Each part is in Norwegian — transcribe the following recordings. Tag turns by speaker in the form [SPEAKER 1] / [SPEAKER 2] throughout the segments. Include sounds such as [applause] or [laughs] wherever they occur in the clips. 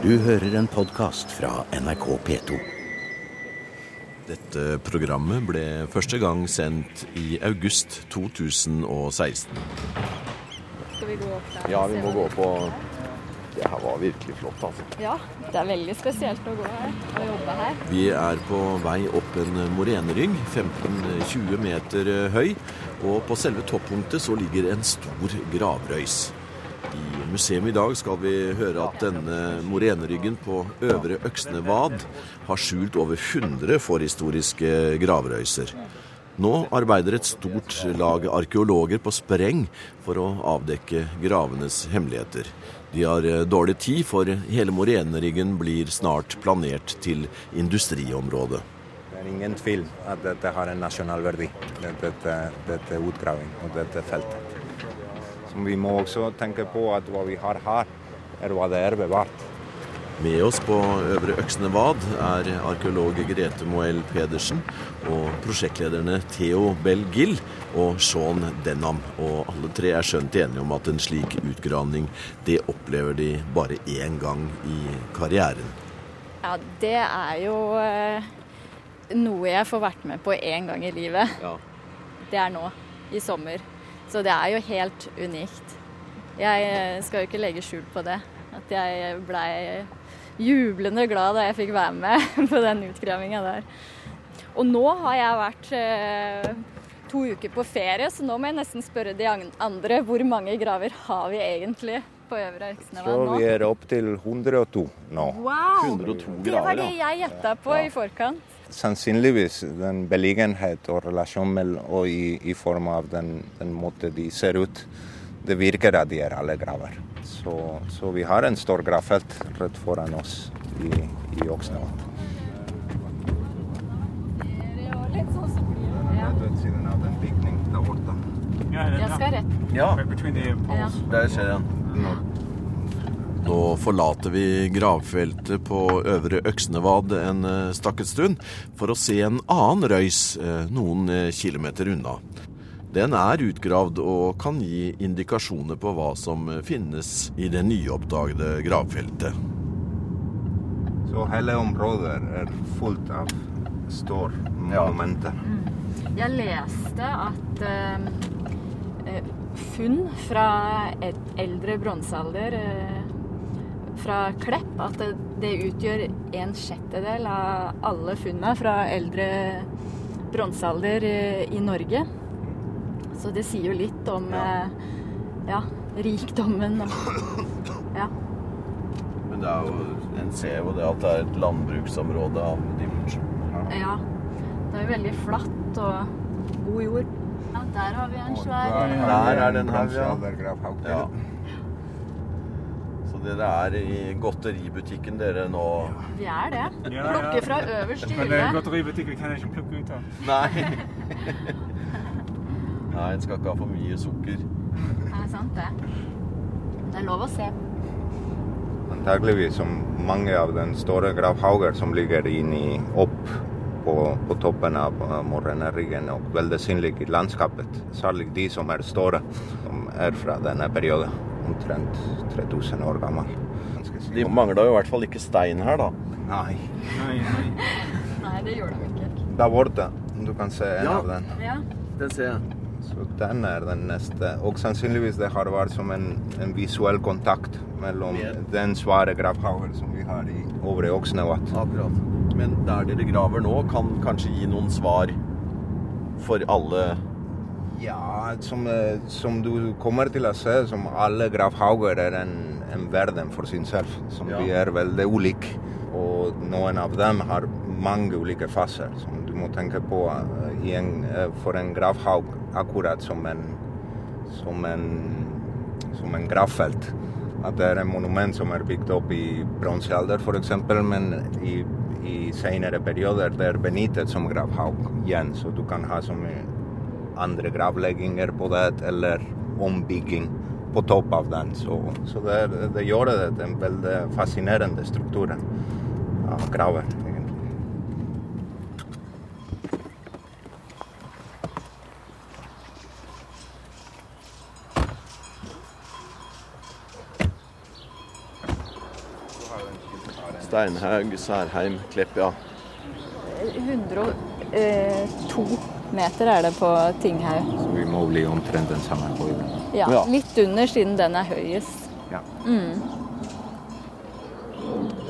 [SPEAKER 1] Du hører en podkast fra NRK P2.
[SPEAKER 2] Dette programmet ble første gang sendt i august 2016.
[SPEAKER 3] Skal vi gå opp der?
[SPEAKER 2] Ja, vi må gå
[SPEAKER 3] opp
[SPEAKER 2] på
[SPEAKER 3] er?
[SPEAKER 2] Det her var virkelig flott, altså.
[SPEAKER 3] Ja, det er veldig spesielt å gå her og jobbe her.
[SPEAKER 2] Vi er på vei opp en morenerygg, 15-20 meter høy. Og på selve toppunktet så ligger en stor gravrøys. I museet i dag skal vi høre at denne moreneryggen på Øvre Øksnevad har skjult over 100 forhistoriske gravrøyser. Nå arbeider et stort lag arkeologer på spreng for å avdekke gravenes hemmeligheter. De har eh, dårlig tid, for hele moreneryggen blir snart planert til industriområde.
[SPEAKER 4] Det er ingen tvil at dette har en nasjonal verdi, dette, dette utgraving og dette feltet. Så vi må også tenke på at hva vi har her, er hva det er bevart.
[SPEAKER 2] Med oss på Øvre Øksnevad er arkeolog Grete Moell Pedersen og prosjektlederne Theo Bell-Gill og Sean Denham. Og alle tre er skjønt enige om at en slik utgravning, det opplever de bare én gang i karrieren.
[SPEAKER 3] Ja, det er jo eh, noe jeg får vært med på én gang i livet.
[SPEAKER 2] Ja.
[SPEAKER 3] Det er nå, i sommer. Så det er jo helt unikt. Jeg eh, skal jo ikke legge skjul på det. At jeg blei jublende glad da jeg fikk være med [laughs] på den utgravinga der. Og nå har jeg vært eh, to uker på ferie, så nå må jeg nesten spørre de andre hvor mange graver har vi egentlig på Øvre Øksnevann nå?
[SPEAKER 4] Så vi er opp til 102 nå.
[SPEAKER 3] Wow!
[SPEAKER 2] 102 graver,
[SPEAKER 3] Det var det jeg gjetta på i forkant.
[SPEAKER 4] Sannsynligvis den beliggenhet og relasjon mellom, og i, i form av den, den måte de ser ut, det virker at de er alle graver. Så, så vi har en stor gravfelt rett foran oss i, i Oksnevat.
[SPEAKER 3] Jeg skal rett.
[SPEAKER 2] Ja,
[SPEAKER 5] Det the poles.
[SPEAKER 3] Ja.
[SPEAKER 2] der ser jeg den. Nå forlater vi gravfeltet på Øvre Øksnevad en eh, stakket stund for å se en annen røys eh, noen eh, kilometer unna. Den er utgravd og kan gi indikasjoner på hva som finnes i det nyoppdagede gravfeltet.
[SPEAKER 4] Så hele området er fullt av store monumenter.
[SPEAKER 3] Jeg leste at eh, funn fra et eldre bronsealder eh, fra Klepp, at det, det utgjør en sjettedel av alle funnene fra eldre bronsealder eh, i Norge. Så det sier jo litt om eh, ja, rikdommen og [coughs] Ja.
[SPEAKER 2] Men det er jo, en ser jo det at det er et landbruksområde av dimensjoner.
[SPEAKER 3] ja. Det er jo veldig flatt og god jord. Ja, der har vi en svær
[SPEAKER 2] Der er den her, ja. Dere er i godteributikken dere nå?
[SPEAKER 3] Vi er det. Plukke fra øverst til
[SPEAKER 5] Men
[SPEAKER 3] hylle.
[SPEAKER 5] godteributikken kan jeg ikke plukke ut av.
[SPEAKER 2] Nei. [laughs] Nei, en skal ikke ha for mye sukker.
[SPEAKER 3] Det er sant, det. Det er lov å se.
[SPEAKER 4] Antageligvis som mange av den store gravhauger som ligger inni opp på, på toppen av Morrenerryggen og veldig synlige i landskapet. Særlig de som er store, som er fra denne perioden. Omtrent 3000 år gammel. Si.
[SPEAKER 2] De mangla jo i hvert fall ikke stein her, da.
[SPEAKER 4] Nei.
[SPEAKER 5] Nei, nei.
[SPEAKER 3] Nei, det gjør de ikke.
[SPEAKER 4] Der borte, du kan se en
[SPEAKER 2] Ja.
[SPEAKER 4] av den.
[SPEAKER 3] Ja.
[SPEAKER 2] Den ser jeg.
[SPEAKER 4] Så den er den neste. Og sannsynligvis det har vært som en, en visuell kontakt mellom
[SPEAKER 2] Med-
[SPEAKER 4] den svære gravhaugen som vi har i Øvre Oksnevat.
[SPEAKER 2] Akkurat. Men der dere graver nå, kan kanskje gi noen svar for alle
[SPEAKER 4] Ja, som, eh, som du kommer til å se, som alle gravhauger er en, en verden for sin selv. Som
[SPEAKER 2] Ja.
[SPEAKER 4] de er veldig ulike. Og noen av dem har mange ulike faser som du må tenke på eh, en, eh, for en gravhaug, akkurat som en, som en, som en gravfelt. At det er en monument som er bygd opp i bronsealder f.eks., men i, i senere perioder det er benyttet som gravhaug igjen. Så du kan ha som andre gravlegginger på det, eller ombygging på topp av den. Så, så det, det gjør det til en veldig fascinerende struktur av graver, egentlig.
[SPEAKER 2] Steinhaug, Særheim, Klepp, ja.
[SPEAKER 3] 102 meter er det på Tinghaug.
[SPEAKER 4] Så vi må bli omtrent den samme høyden.
[SPEAKER 3] Ja,
[SPEAKER 2] Ja.
[SPEAKER 3] litt under siden den er høyest.
[SPEAKER 4] Ja.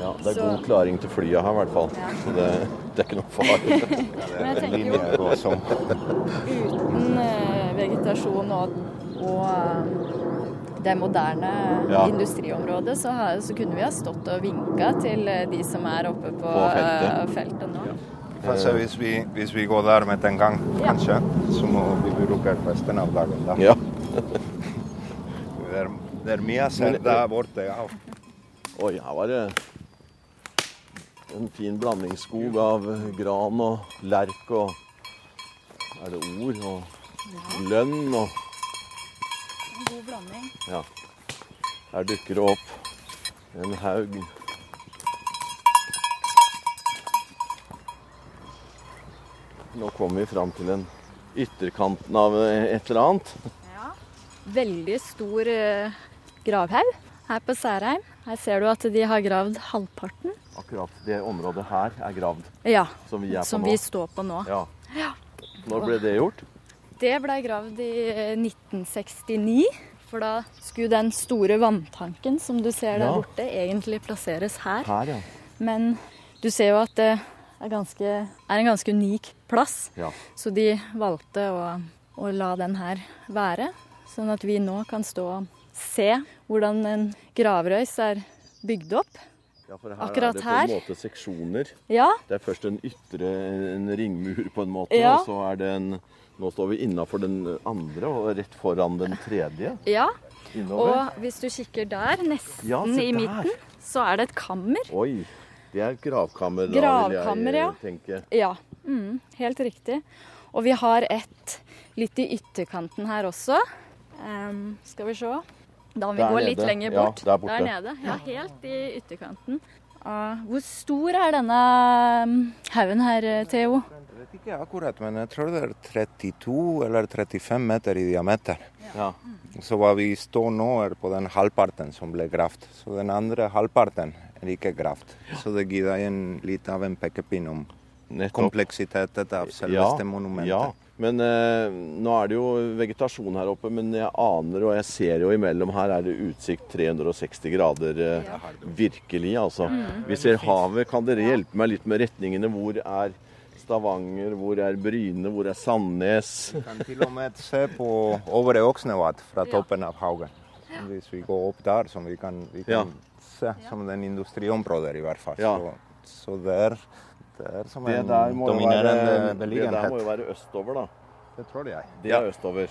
[SPEAKER 2] ja. Det er
[SPEAKER 3] Så-
[SPEAKER 2] god klaring til flyet her, i hvert fall. Så det, det er ikke noe fare. [laughs]
[SPEAKER 3] Men jeg tenker jo
[SPEAKER 4] Linje
[SPEAKER 3] uten eh, vegetasjon og, og eh, det moderne
[SPEAKER 2] Ja.
[SPEAKER 3] industriområdet, så, har, så kunne vi ha stått og vinka til eh, de som er oppe på,
[SPEAKER 2] På feltet.
[SPEAKER 3] feltet nå.
[SPEAKER 4] Kanskje hvis vi, hvis vi går der med en gang, kanskje, så må vi bruke resten av dagen da.
[SPEAKER 2] Ja. [laughs]
[SPEAKER 4] Det, er, det er mye å der borte. Ja.
[SPEAKER 2] Oi, her var det en fin blandingsskog av gran og lerk og Er det ord og lønn og
[SPEAKER 3] En god blanding.
[SPEAKER 2] Ja. Her dukker det opp en haug. Nå kommer vi fram til en ytterkanten av et eller annet.
[SPEAKER 3] Ja. Veldig stor eh, gravhaug her på Særheim. Her ser du at de har gravd halvparten.
[SPEAKER 2] Akkurat det området her er gravd,
[SPEAKER 3] Ja,
[SPEAKER 2] som vi på
[SPEAKER 3] som vi står på nå.
[SPEAKER 2] Ja. Når ble det gjort?
[SPEAKER 3] Det ble gravd i eh, 1969. For da skulle den store vanntanken som du ser der
[SPEAKER 2] Ja.
[SPEAKER 3] borte, egentlig plasseres her.
[SPEAKER 2] Her, ja.
[SPEAKER 3] Men du ser jo at det er, ganske, er en ganske unik plass.
[SPEAKER 2] ja.
[SPEAKER 3] Så de valgte å, å la den her være. Sånn at vi nå kan stå og se hvordan en gravrøys er bygd opp.
[SPEAKER 2] ja for her
[SPEAKER 3] Akkurat
[SPEAKER 2] er det på
[SPEAKER 3] her.
[SPEAKER 2] en måte seksjoner.
[SPEAKER 3] Ja,
[SPEAKER 2] Det er først en ytre en ringmur på en måte,
[SPEAKER 3] Ja.
[SPEAKER 2] og så er det en Nå står vi innafor den andre og rett foran den tredje
[SPEAKER 3] ja.
[SPEAKER 2] innover.
[SPEAKER 3] Og hvis du kikker der, nesten
[SPEAKER 2] Ja,
[SPEAKER 3] i midten, så er det et kammer.
[SPEAKER 2] Oi, det er gravkammer, da,
[SPEAKER 3] Gravkammer,
[SPEAKER 2] vil jeg
[SPEAKER 3] ja.
[SPEAKER 2] eh, tenke.
[SPEAKER 3] Ja, mm, helt riktig. Og vi har et litt i ytterkanten her også. Um, skal vi se. Da må vi
[SPEAKER 2] Der
[SPEAKER 3] gå
[SPEAKER 2] nede.
[SPEAKER 3] litt lenger
[SPEAKER 2] Ja,
[SPEAKER 3] bort.
[SPEAKER 2] der borte.
[SPEAKER 3] nede. Ja, helt i ytterkanten. Uh, hvor stor er denne haugen her, Theo?
[SPEAKER 4] Jeg vet ikke akkurat, men jeg tror det er 32 eller 35 meter i diameter.
[SPEAKER 2] Ja.
[SPEAKER 4] Så hva vi står nå, er på den halvparten som ble gravd. Så den andre halvparten er ikke gravd. Så det gir deg en, litt av en pekepinn om
[SPEAKER 2] Nettopp.
[SPEAKER 4] kompleksiteten av selveste monumentet.
[SPEAKER 2] Ja, men eh, nå er det jo vegetasjon her oppe, men jeg aner og jeg ser jo imellom her er det utsikt 360 grader. Eh, Virkelig, altså.
[SPEAKER 3] Mm.
[SPEAKER 2] Vi ser havet. Kan dere hjelpe meg litt med retningene? Hvor er Stavanger? Hvor er Bryne? Hvor er Sandnes?
[SPEAKER 4] Vi kan til og med se på Over Åksnevat fra toppen av haugen. Hvis vi går opp der, som vi kan, vi
[SPEAKER 2] Ja.
[SPEAKER 4] kan se som den industriområdet i hvert fall.
[SPEAKER 2] Ja.
[SPEAKER 4] Så, så der, der er som
[SPEAKER 2] Det der må
[SPEAKER 4] dominerende
[SPEAKER 2] beliggenhet. det der må jo være østover, da.
[SPEAKER 4] Det tror jeg.
[SPEAKER 2] Det er østover.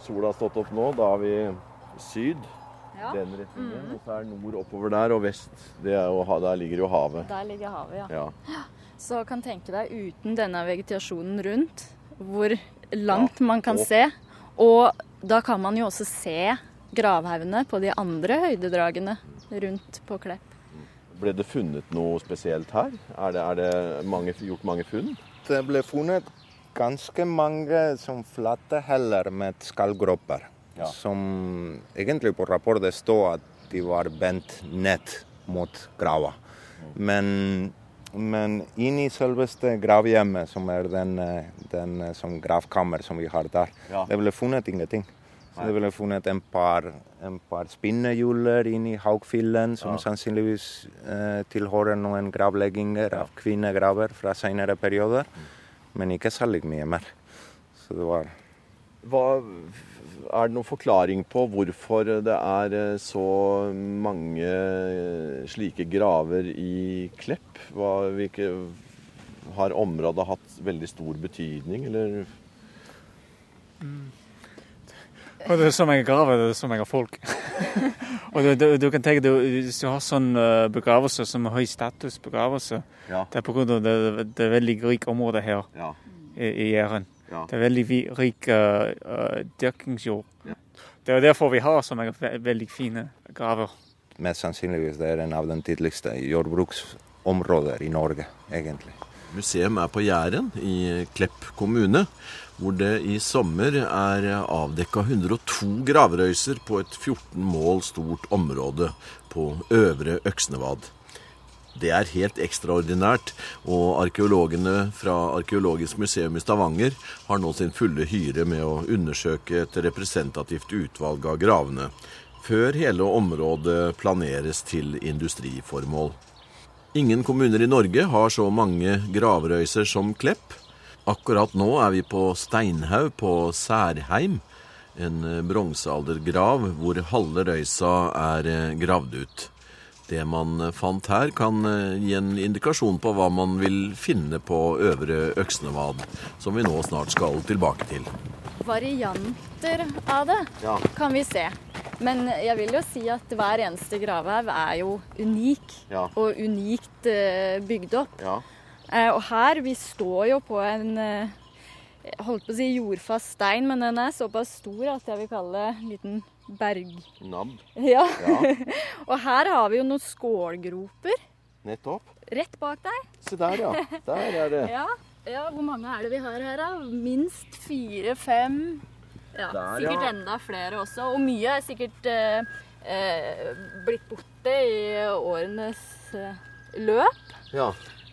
[SPEAKER 2] Sola har stått opp nå. Da har vi syd.
[SPEAKER 3] Ja.
[SPEAKER 2] Den retningen. Og så er nord oppover der, og vest det er jo, Der ligger jo havet.
[SPEAKER 3] Der ligger havet, ja.
[SPEAKER 2] Ja.
[SPEAKER 3] Så kan tenke deg uten denne vegetasjonen rundt, hvor langt man kan se. Og da kan man jo også se gravhaugene på de andre høydedragene rundt på Klepp.
[SPEAKER 2] Ble det funnet noe spesielt her? Er det, er det mange, gjort mange funn?
[SPEAKER 4] Det ble funnet ganske mange som flate heller med skallgropper.
[SPEAKER 2] Ja.
[SPEAKER 4] Som egentlig på rapporten står at de var bent ned mot grava. Men, men inni selveste gravhjemmet, som er den, eh, den eh, som gravkammer som vi har der,
[SPEAKER 2] Ja.
[SPEAKER 4] det ble funnet ingenting. Så det ble funnet en par, en par spinnehjuler inni haugfillen, som
[SPEAKER 2] Ja.
[SPEAKER 4] sannsynligvis eh, tilhører noen gravlegginger av kvinnegraver fra senere perioder. Men ikke særlig mye mer. Så det var
[SPEAKER 2] Hva, er det noen forklaring på hvorfor det er eh, så mange eh, slike graver i Klepp? Hva, hvilke, har området hatt veldig stor betydning, eller?
[SPEAKER 5] Og det er så mange graver, det er så mange folk. [laughs] og du, du, du kan tenke deg, Hvis du har sånn eh, begravelse som høy status begravelse
[SPEAKER 2] Ja.
[SPEAKER 5] Det er pga. det, det er veldig rikt område her
[SPEAKER 2] Ja.
[SPEAKER 5] i, i Jæren.
[SPEAKER 2] Ja.
[SPEAKER 5] Det er veldig rik uh, dyrkingsjord.
[SPEAKER 2] Ja.
[SPEAKER 5] Det er derfor vi har så mange veldig fine graver.
[SPEAKER 4] mest sannsynligvis det er en av de tidligste jordbruksområder i Norge, egentlig.
[SPEAKER 2] Museum er på Jæren i Klepp kommune, hvor det i sommer er avdekka 102 gravrøyser på et 14 mål stort område på Øvre Øksnevad. Det er helt ekstraordinært, og arkeologene fra Arkeologisk museum i Stavanger har nå sin fulle hyre med å undersøke et representativt utvalg av gravene, før hele området planeres til industriformål. Ingen kommuner i Norge har så mange gravrøyser som Klepp. Akkurat nå er vi på Steinhaug på Særheim, en bronsealdergrav hvor halve røysa er gravd ut. Det man fant her, kan eh, gi en indikasjon på hva man vil finne på Øvre Øksnevad, som vi nå snart skal tilbake til.
[SPEAKER 3] Varianter av det
[SPEAKER 2] Ja.
[SPEAKER 3] kan vi se. Men jeg vil jo si at hver eneste gravhaug er jo unik,
[SPEAKER 2] Ja.
[SPEAKER 3] og unikt eh, bygd opp.
[SPEAKER 2] Ja.
[SPEAKER 3] Eh, og her, vi står jo på en eh, holdt på å si jordfast stein, men den er såpass stor at jeg vil kalle det en liten berg...
[SPEAKER 2] Nabb.
[SPEAKER 3] Ja.
[SPEAKER 2] Ja, [laughs]
[SPEAKER 3] og her har vi jo noen skålgroper
[SPEAKER 2] nettopp.
[SPEAKER 3] rett bak deg.
[SPEAKER 2] Se der, ja. Der er det. [laughs]
[SPEAKER 3] Ja. ja, hvor mange er det vi har her, da? Minst fire-fem. Ja,
[SPEAKER 2] Der,
[SPEAKER 3] sikkert enda flere også. Og mye er sikkert eh, eh, blitt borte i årenes eh, løp.
[SPEAKER 2] Ja.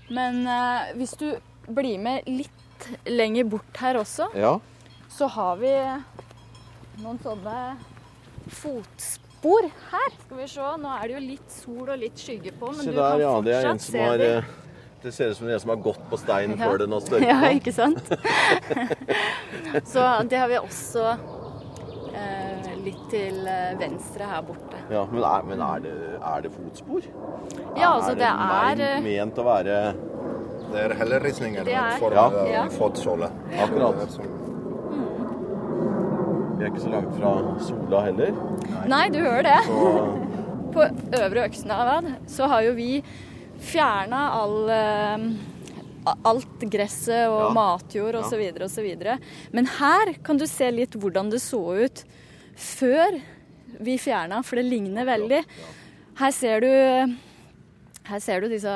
[SPEAKER 3] Men eh, hvis du blir med litt lenger bort her også,
[SPEAKER 2] ja.
[SPEAKER 3] så har vi noen sånne fotspor her. Skal vi se. Nå er det jo litt sol og litt skygge på, men
[SPEAKER 2] Se
[SPEAKER 3] du
[SPEAKER 2] der,
[SPEAKER 3] kan
[SPEAKER 2] ja. Det er en
[SPEAKER 3] fortsatt
[SPEAKER 2] som
[SPEAKER 3] se
[SPEAKER 2] har
[SPEAKER 3] de.
[SPEAKER 2] eh, Det ser ut som en som har gått på steinen
[SPEAKER 3] Ja.
[SPEAKER 2] før den har størket. [laughs]
[SPEAKER 3] Ja, ikke sant? [laughs] Så det har vi også eh, litt til eh, venstre her borte.
[SPEAKER 2] Ja, men er, men er, det, er det fotspor?
[SPEAKER 3] Ja, altså det
[SPEAKER 2] er...
[SPEAKER 3] er det
[SPEAKER 2] ment å være
[SPEAKER 4] Det er helleristninger
[SPEAKER 3] Det er-
[SPEAKER 4] for
[SPEAKER 2] Ja.
[SPEAKER 4] eh,
[SPEAKER 3] Ja.
[SPEAKER 4] fotsåle.
[SPEAKER 2] Akkurat. Vi er ikke så langt fra sola heller.
[SPEAKER 3] Nei, du hører det.
[SPEAKER 2] Så [laughs]
[SPEAKER 3] På Øvre Øksnavad så har jo vi fjerna all eh, Alt gresset og
[SPEAKER 2] Ja.
[SPEAKER 3] matjord
[SPEAKER 2] Ja.
[SPEAKER 3] osv. osv. Men her kan du se litt hvordan det så ut før vi fjerna, for det ligner veldig. Her ser du Her ser du disse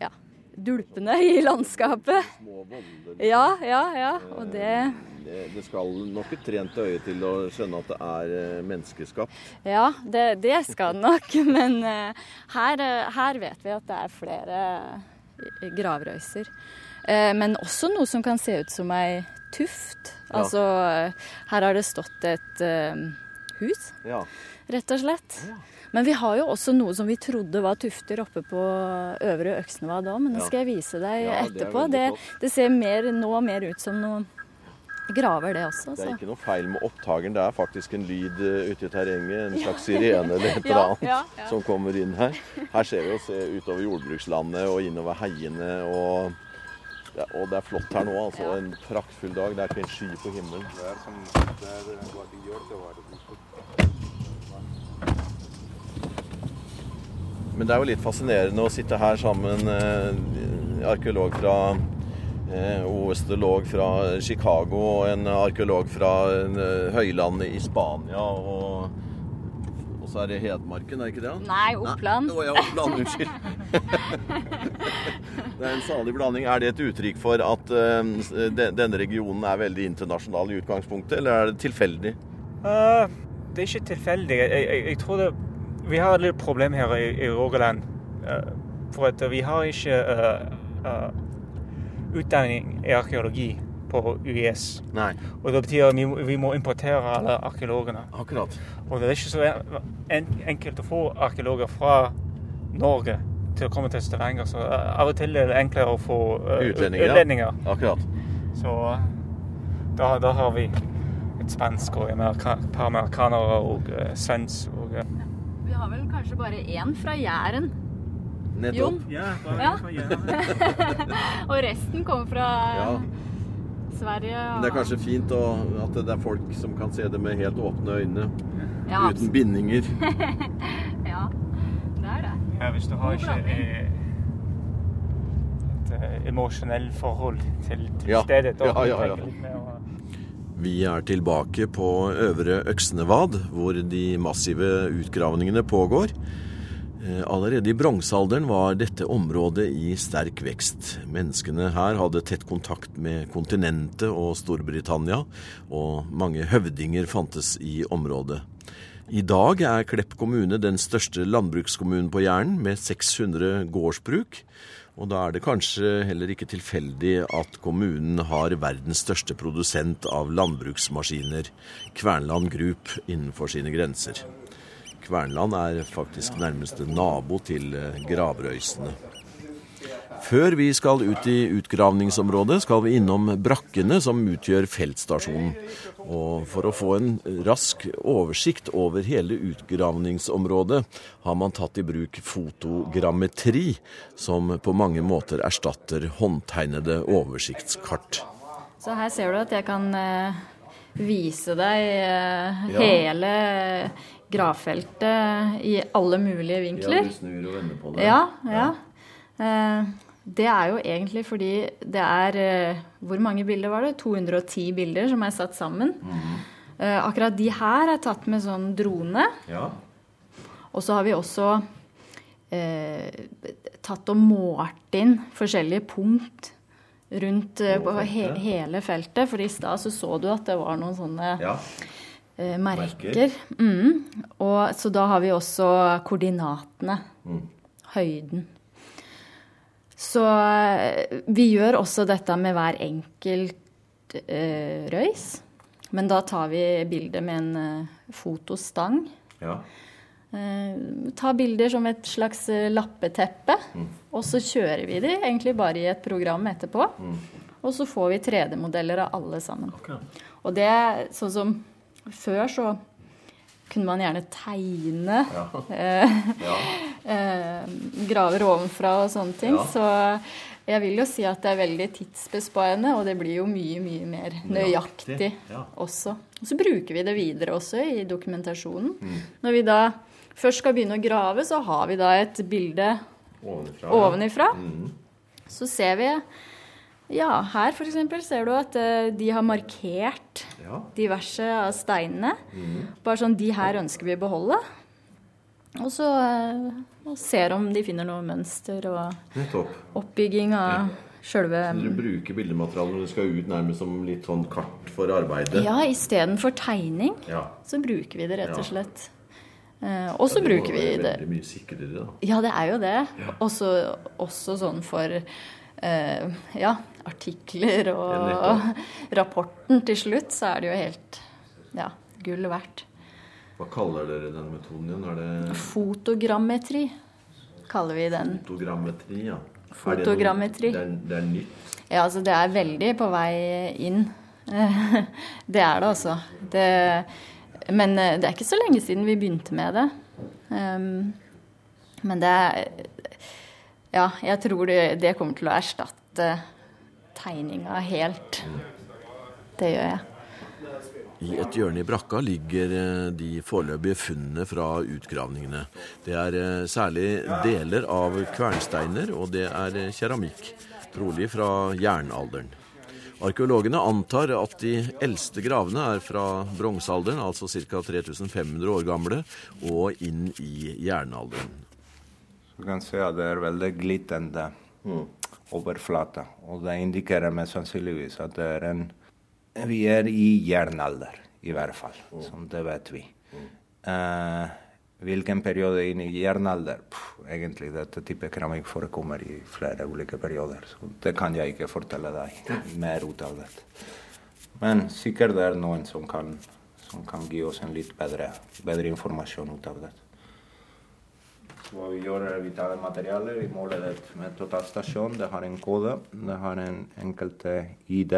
[SPEAKER 3] ja, dulpene i landskapet.
[SPEAKER 2] små voller.
[SPEAKER 3] Ja, ja, ja. Og det
[SPEAKER 2] Det, det skal nok et trent øye til å skjønne at det er eh, menneskeskapt.
[SPEAKER 3] Ja, det, det skal nok. [laughs] Men eh, her, eh, her vet vi at det er flere eh, gravrøyser. Eh, men også noe som kan se ut som ei tuft. Altså, eh, her har det stått et eh, hus,
[SPEAKER 2] Ja.
[SPEAKER 3] rett og slett.
[SPEAKER 2] Ja.
[SPEAKER 3] Men vi har jo også noe som vi trodde var tufter oppe på Øvre Øksnevad òg, men det skal jeg vise deg
[SPEAKER 2] er
[SPEAKER 3] etterpå. Det, det ser mer, nå mer ut som noen graver, det også.
[SPEAKER 2] Det er ikke noe feil med opptakeren. Det er faktisk en lyd eh, ute i terrenget. En slags sirene eller et [laughs] eller annet
[SPEAKER 3] ja, ja.
[SPEAKER 2] som kommer inn her. Her ser vi oss utover jordbrukslandet og innover heiene. Og, ja, og det er flott her nå. altså En praktfull dag. Det er ikke en sky på himmelen.
[SPEAKER 4] Det er som det er hva gjør det var.
[SPEAKER 2] Men det er jo litt fascinerende å sitte her sammen, eh, arkeolog fra eh, OS-log fra Chicago og en arkeolog fra eh, høylandet i Spania. Og, og så er det Hedmarken, er det ikke det?
[SPEAKER 3] Nei, Oppland.
[SPEAKER 2] Å ja, Oppland, unnskyld. [laughs] det er en salig blanding. Er det et uttrykk for at uh, de- denne regionen er veldig internasjonal i utgangspunktet, eller er det tilfeldig?
[SPEAKER 5] Uh, det er ikke tilfeldig. Jeg, jeg, jeg tror det Vi har et lite problem her i, i Rogaland. Uh, for at vi har ikke eh, eh, utdanning i arkeologi på UiS.
[SPEAKER 2] Nei,
[SPEAKER 5] Og det betyr at vi, vi må importere alle arkeologene.
[SPEAKER 2] akkurat.
[SPEAKER 5] Og det er ikke så en, enkelt å få arkeologer fra Norge til å komme til Stavanger. Så av og til er det enklere å få uh,
[SPEAKER 2] Utlendinger,
[SPEAKER 5] utlendinger.
[SPEAKER 2] Akkurat.
[SPEAKER 5] Så da, da har vi et spansk og amerika, et par amerikanere og uh, svensk. Og, uh.
[SPEAKER 3] Vi har vel kanskje bare én fra Jæren.
[SPEAKER 2] Nettopp.
[SPEAKER 5] Ja,
[SPEAKER 3] Ja. [laughs] Og resten kommer fra
[SPEAKER 2] Ja.
[SPEAKER 3] Sverige. Og...
[SPEAKER 2] Men det er kanskje fint å, at det er folk som kan se det med helt åpne øyne.
[SPEAKER 3] ja,
[SPEAKER 2] Uten bindinger. [laughs]
[SPEAKER 3] Ja, det er det.
[SPEAKER 5] Ja, hvis du har ikke eh, et eh, emosjonelt forhold til, til
[SPEAKER 2] Ja.
[SPEAKER 5] stedet, da
[SPEAKER 2] Ja, ja, ja. Vi er tilbake på Øvre Øksnevad, hvor de massive utgravningene pågår. Eh, Allerede i bronsealderen var dette området i sterk vekst. Menneskene her hadde tett kontakt med kontinentet og Storbritannia, og mange høvdinger fantes i området. I dag er Klepp kommune den største landbrukskommunen på Jæren, med 600 gårdsbruk. Og da er det kanskje heller ikke tilfeldig at kommunen har verdens største produsent av landbruksmaskiner, Kvernland Group, innenfor sine grenser. Kvernland er faktisk nærmeste nabo til Gravrøysene. Før vi skal ut i utgravningsområdet, skal vi innom brakkene som utgjør feltstasjonen. Og for å få en rask oversikt over hele utgravningsområdet, har man tatt i bruk fotogrammetri, som på mange måter erstatter håndtegnede oversiktskart.
[SPEAKER 3] Så her ser du at jeg kan eh, vise deg eh, hele gravfeltet i alle mulige vinkler.
[SPEAKER 2] Ja, du snur og vender på det.
[SPEAKER 3] Ja, ja. ja. det er jo egentlig fordi det er Hvor mange bilder var det? 210 bilder som er satt sammen. Mm. Akkurat de her er tatt med sånn drone.
[SPEAKER 2] Ja.
[SPEAKER 3] Og så har vi også eh, tatt og målt inn forskjellige punkt rundt på he hele feltet. For i stad så, så du at det var noen sånne
[SPEAKER 2] ja.
[SPEAKER 3] Eh, merker. Mm. Og, så da har vi også koordinatene. Mm. Høyden. Så vi gjør også dette med hver enkelt eh, røys. Men da tar vi bildet med en eh, fotostang.
[SPEAKER 2] Ja.
[SPEAKER 3] Eh, ta bilder som et slags lappeteppe. Mm. Og så kjører vi de egentlig bare i et program etterpå. Mm. Og så får vi 3D-modeller av alle sammen.
[SPEAKER 2] Okay.
[SPEAKER 3] Og det er sånn som før så kunne man gjerne tegne
[SPEAKER 2] ja.
[SPEAKER 3] eh,
[SPEAKER 2] ja. [laughs]
[SPEAKER 3] eh, graver ovenfra og sånne ting.
[SPEAKER 2] Ja.
[SPEAKER 3] Så jeg vil jo si at det er veldig tidsbesparende, og det blir jo mye, mye mer nøyaktig også. Og så bruker vi det videre også i dokumentasjonen.
[SPEAKER 2] Mm.
[SPEAKER 3] Når vi da først skal begynne å grave, så har vi da et bilde
[SPEAKER 2] ovenifra.
[SPEAKER 3] ovenifra.
[SPEAKER 2] Mm.
[SPEAKER 3] Så ser vi ja, her f.eks. ser du at uh, de har markert
[SPEAKER 2] ja.
[SPEAKER 3] diverse av steinene.
[SPEAKER 2] Mm.
[SPEAKER 3] Bare sånn De her ønsker vi å beholde. Og så og ser om de finner noe mønster og
[SPEAKER 2] Nettopp.
[SPEAKER 3] oppbygging av
[SPEAKER 2] Ja.
[SPEAKER 3] sjølve
[SPEAKER 2] Så dere bruker bildematerialet når det skal ut nærmest som litt sånn kart for arbeidet?
[SPEAKER 3] Ja, istedenfor tegning
[SPEAKER 2] Ja.
[SPEAKER 3] så bruker vi det rett og slett. Eh, og så bruker vi
[SPEAKER 2] Det
[SPEAKER 3] det
[SPEAKER 2] er veldig mye sikrere, da.
[SPEAKER 3] Ja, det er jo det. Også, også sånn for eh, ja, artikler og [laughs] rapporten til slutt, så er det jo helt ja, gull verdt.
[SPEAKER 2] Hva kaller dere den metoden igjen? Det
[SPEAKER 3] Fotogrammetri kaller vi den.
[SPEAKER 2] fotogrammetri? Ja.
[SPEAKER 3] Fotogrammetri.
[SPEAKER 2] Er det, noe, det, er, det er nytt?
[SPEAKER 3] Ja, altså det er veldig på vei inn. [laughs] Det er det altså. Det, men eh, det er ikke så lenge siden vi begynte med det. Um, men det er Ja, jeg tror det, det kommer til å erstatte tegninga helt. Det gjør jeg.
[SPEAKER 2] I et hjørne i brakka ligger eh, de foreløpige funnene fra utgravningene. Det er eh, særlig deler av kvernsteiner, og det er eh, keramikk. Trolig fra jernalderen. Arkeologene antar at de eldste gravene er fra bronsealderen, altså ca. 3500 år gamle, og inn i jernalderen.
[SPEAKER 4] Du kan se at det er veldig glittende overflate. Og det indikerer mest sannsynligvis at det er en Vi er i jernalder, i hvert fall. Som det vet vi. Eh, hvilken periode inn i jernalder? Puh, egentlig, dette type keramikk forekommer i flere ulike perioder. Så det kan jeg ikke fortelle deg mer ut av det. Men sikkert det er noen som kan, som kan gi oss en litt bedre, bedre informasjon ut av det. Hva vi gjør er vi tar materialet, vi måler det med totalstasjon. Det har en kode. Det har en enkelt ID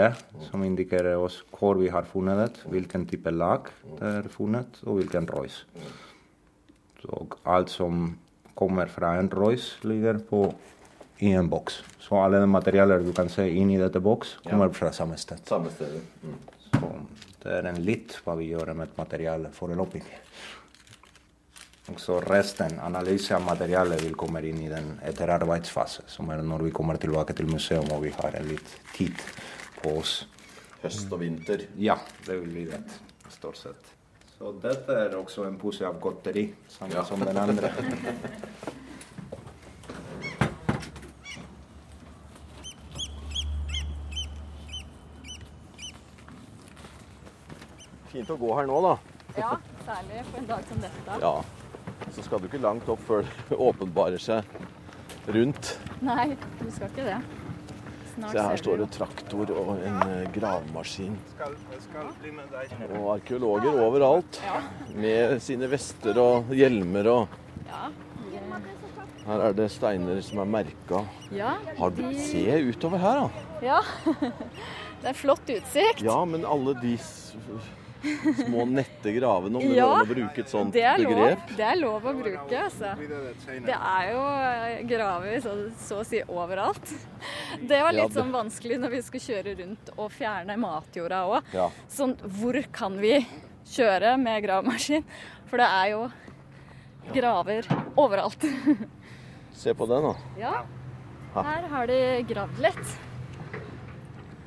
[SPEAKER 4] som indikerer oss hvor vi har funnet det, hvilken type lag det er funnet, og hvilken Royce. Og alt som kommer fra en Royce, ligger på i en boks. Så alle de materialer du kan se inni dette boks, kommer fra samme sted.
[SPEAKER 2] Samme sted. Mm.
[SPEAKER 4] Så det er en litt hva vi gjør med materialet foreløpig. Så resten, analyse av materialet, vil komme inn i den etterarbeidsfase, som er når vi kommer tilbake til museum og vi har en litt tid på oss.
[SPEAKER 2] Høst og vinter.
[SPEAKER 4] Ja, det vil bli det, stort sett. Så dette er også en pose av godteri, samme
[SPEAKER 2] Ja.
[SPEAKER 4] som den andre.
[SPEAKER 2] Fint å gå her nå, da.
[SPEAKER 3] Ja, Særlig på en dag som dette.
[SPEAKER 2] Ja. Så skal du ikke langt opp før det [laughs] åpenbarer seg rundt.
[SPEAKER 3] Nei, du skal ikke det. Snart
[SPEAKER 2] Se her står det traktor og en eh, gravemaskin. Og arkeologer overalt. Med sine vester og hjelmer og Her er det steiner som er merka. Har du Se utover her, da.
[SPEAKER 3] ja. [laughs] det er flott utsikt.
[SPEAKER 2] Ja, men alle de små nette gravene, om det
[SPEAKER 3] Ja,
[SPEAKER 2] går an å bruke et sånt
[SPEAKER 3] Det lov.
[SPEAKER 2] begrep.
[SPEAKER 3] Det er lov å bruke, altså. Det er jo eh, graver så, så å si overalt. Det var
[SPEAKER 2] Ja,
[SPEAKER 3] litt
[SPEAKER 2] det-
[SPEAKER 3] sånn vanskelig når vi skulle kjøre rundt og fjerne matjorda òg.
[SPEAKER 2] Ja.
[SPEAKER 3] Sånn, hvor kan vi kjøre med gravemaskin? For det er jo graver overalt.
[SPEAKER 2] Se på den, da.
[SPEAKER 3] Ja, her har de gravd litt.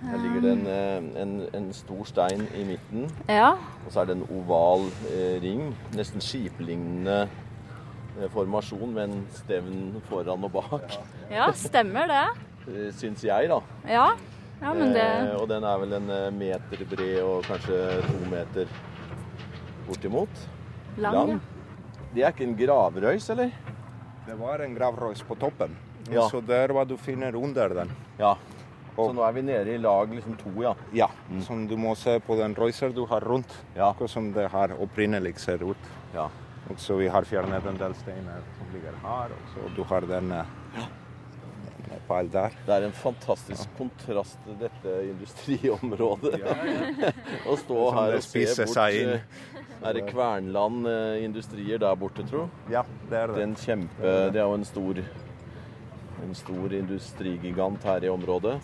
[SPEAKER 2] Her ligger det en, eh, en, en stor stein i midten.
[SPEAKER 3] Ja,
[SPEAKER 2] Og så er det en oval eh, ring. Nesten skiplignende eh, formasjon med en stevn foran og bak.
[SPEAKER 3] ja stemmer det. [laughs]
[SPEAKER 2] Eh, Syns jeg, da.
[SPEAKER 3] Ja, ja men det
[SPEAKER 2] Eh, og den er vel en eh, meter bred og kanskje to meter bortimot.
[SPEAKER 3] lang. ja.
[SPEAKER 2] Det er ikke en gravrøys, eller?
[SPEAKER 4] Det var en gravrøys på toppen.
[SPEAKER 2] Ja.
[SPEAKER 4] Så der hva du finner under den.
[SPEAKER 2] Ja. Så nå er vi nede i lag liksom to, ja.
[SPEAKER 4] Ja, som du må se på den Royser du har rundt.
[SPEAKER 2] Ja.
[SPEAKER 4] Akkurat som det her opprinnelig ser ut.
[SPEAKER 2] ja.
[SPEAKER 4] Og så vi har fjernet en del steiner som ligger her. Og så du har denne ja. der.
[SPEAKER 2] Det er en fantastisk kontrast til dette industriområdet. [laughs] Å stå her og se bort eh, Er det Kvernland eh, industrier der borte, tro?
[SPEAKER 4] Ja, det er
[SPEAKER 2] Det Den kjempe Det er jo en stor en stor industrigigant her i området.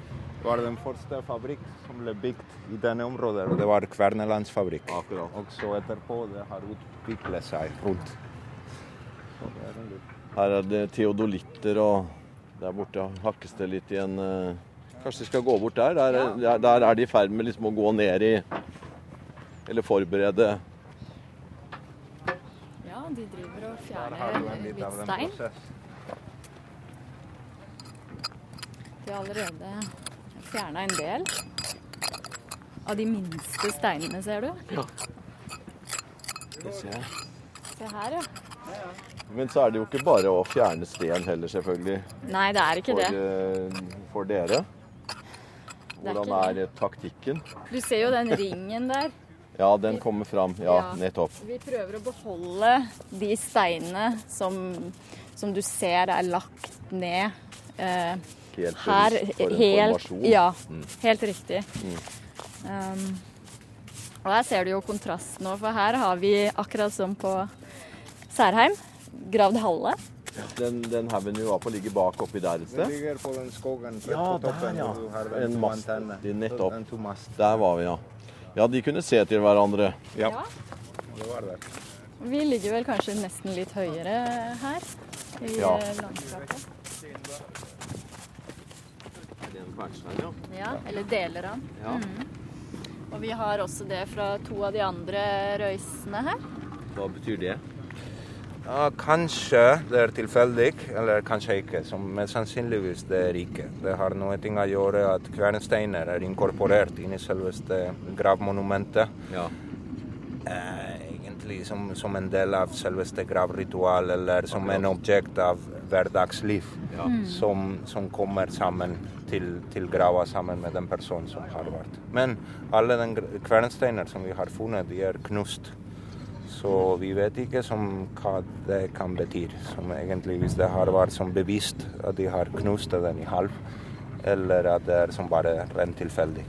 [SPEAKER 4] Var den første fabrikk som ble bygd i denne området. og Det var Kvernelandsfabrikk.
[SPEAKER 2] Akkurat.
[SPEAKER 4] Og så etterpå det har utviklet seg rundt. Er
[SPEAKER 2] Her er det teodolitter, og der borte hakkes det litt i en eh, Kanskje de skal gå bort der? Der, der, der er de i ferd med liksom å gå ned i Eller forberede
[SPEAKER 3] Ja, de driver og fjerner
[SPEAKER 4] litt
[SPEAKER 3] stein. De har allerede fjerna en del av de minste steinene, ser du.
[SPEAKER 2] Det ser jeg.
[SPEAKER 3] Se her, ja.
[SPEAKER 2] Men så er det jo ikke bare å fjerne sten heller, selvfølgelig,
[SPEAKER 3] Nei, det er ikke
[SPEAKER 2] for,
[SPEAKER 3] det.
[SPEAKER 2] eh, for dere.
[SPEAKER 3] Det er
[SPEAKER 2] Hvordan er taktikken?
[SPEAKER 3] Du ser jo den ringen der.
[SPEAKER 2] Ja, den kommer fram. Ja,
[SPEAKER 3] Ja.
[SPEAKER 2] nettopp.
[SPEAKER 3] Vi prøver å beholde de steinene som, som du ser er lagt ned eh,
[SPEAKER 2] Helt
[SPEAKER 3] her.
[SPEAKER 2] bevisst for en formasjon.
[SPEAKER 3] ja,
[SPEAKER 2] Mm.
[SPEAKER 3] helt riktig. Um, og her ser du jo kontrasten nå, for her har vi akkurat som på Særheim, gravd halle.
[SPEAKER 2] Den, den haugen vi var på, ligger bak oppi der et
[SPEAKER 4] Den
[SPEAKER 2] sted.
[SPEAKER 4] ligger på den skogen
[SPEAKER 2] Ja,
[SPEAKER 4] på toppen.
[SPEAKER 2] der, ja. En mast. De nettopp. Der var vi, ja. Ja, de kunne se til hverandre.
[SPEAKER 4] Ja,
[SPEAKER 3] Ja.
[SPEAKER 4] det var det.
[SPEAKER 3] Vi ligger vel kanskje nesten litt høyere her i
[SPEAKER 2] Ja.
[SPEAKER 3] eh, landskapet. Ja, eller deler av den.
[SPEAKER 2] Ja.
[SPEAKER 3] Og vi har også det fra to av de andre røysene her.
[SPEAKER 2] Hva betyr det?
[SPEAKER 4] Ja, kanskje det er tilfeldig, eller kanskje ikke. Som mest sannsynligvis det er ikke. Det har noe ting å gjøre at kvernsteiner er inkorporert inn i selveste gravmonumentet.
[SPEAKER 2] Ja.
[SPEAKER 4] Eh, egentlig som, som en del av selveste gravritual, eller som en objekt av hverdagsliv.
[SPEAKER 2] Ja.
[SPEAKER 4] Som, som kommer sammen til, til grava sammen med den personen som har vært. Men alle de kvernsteiner som vi har funnet, de er knust. Så vi vet ikke som hva det kan bety. Som egentlig hvis det har vært som bevisst at de har knust den i halv, eller at det er som bare rent tilfeldig.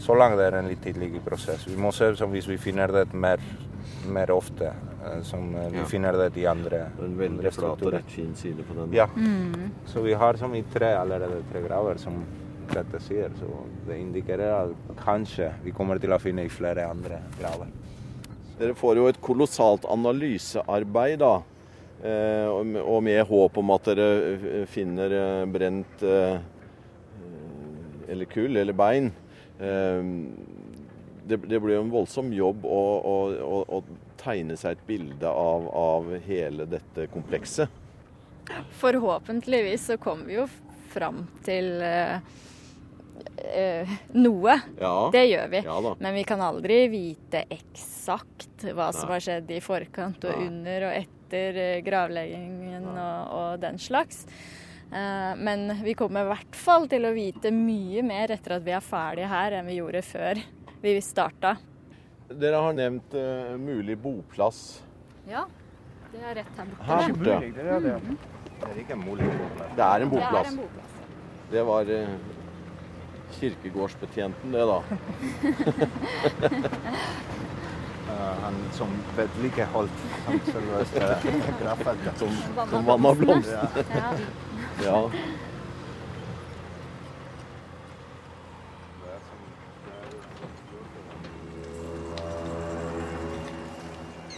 [SPEAKER 4] Så langt det er en litt tidlig prosess. Vi må se som hvis vi finner det mer, mer ofte, eh, som eh, vi
[SPEAKER 2] Ja.
[SPEAKER 4] finner det i andre,
[SPEAKER 2] En veldig
[SPEAKER 4] andre
[SPEAKER 2] flat og
[SPEAKER 4] strukturer.
[SPEAKER 2] rett fin side på den.
[SPEAKER 4] Ja. Så vi har som i tre allerede tre graver som dette sier. Så det indikerer at kanskje vi kommer til å finne i flere andre graver.
[SPEAKER 2] Dere får jo et kolossalt analysearbeid, da. Eh, og med- håp om at dere eh, finner brent eh, eh, eller kull eller bein. Eh, det, det blir jo en voldsom jobb å, å, å, å tegne seg et bilde av, av hele dette komplekset.
[SPEAKER 3] Forhåpentligvis så kommer vi jo fram til eh, eh, noe.
[SPEAKER 2] Ja.
[SPEAKER 3] Det gjør vi.
[SPEAKER 2] Ja.
[SPEAKER 3] Men vi kan aldri vite eksakt hva som har skjedd i forkant og
[SPEAKER 2] Nei.
[SPEAKER 3] under og etter eh, gravleggingen og, og den slags. Eh, Men vi kommer i hvert fall til å vite mye mer etter at vi er ferdige her, enn vi gjorde før vi starta.
[SPEAKER 2] Dere har nevnt uh, mulig boplass
[SPEAKER 3] Ja, det er rett her borte.
[SPEAKER 2] her borte.
[SPEAKER 5] mulig, det er, det.
[SPEAKER 4] Det er ikke mulig boplass.
[SPEAKER 2] Det er en
[SPEAKER 3] Det
[SPEAKER 2] boplass.
[SPEAKER 3] en boplass.
[SPEAKER 2] Det var uh, kirkegårdsbetjenten, det, da. [laughs]
[SPEAKER 4] Eh, han som vedlikeholdt han selveste [laughs] gravfeltet.
[SPEAKER 2] Som, som
[SPEAKER 3] av
[SPEAKER 2] vann av
[SPEAKER 3] blomstene. Ja.
[SPEAKER 2] Ja.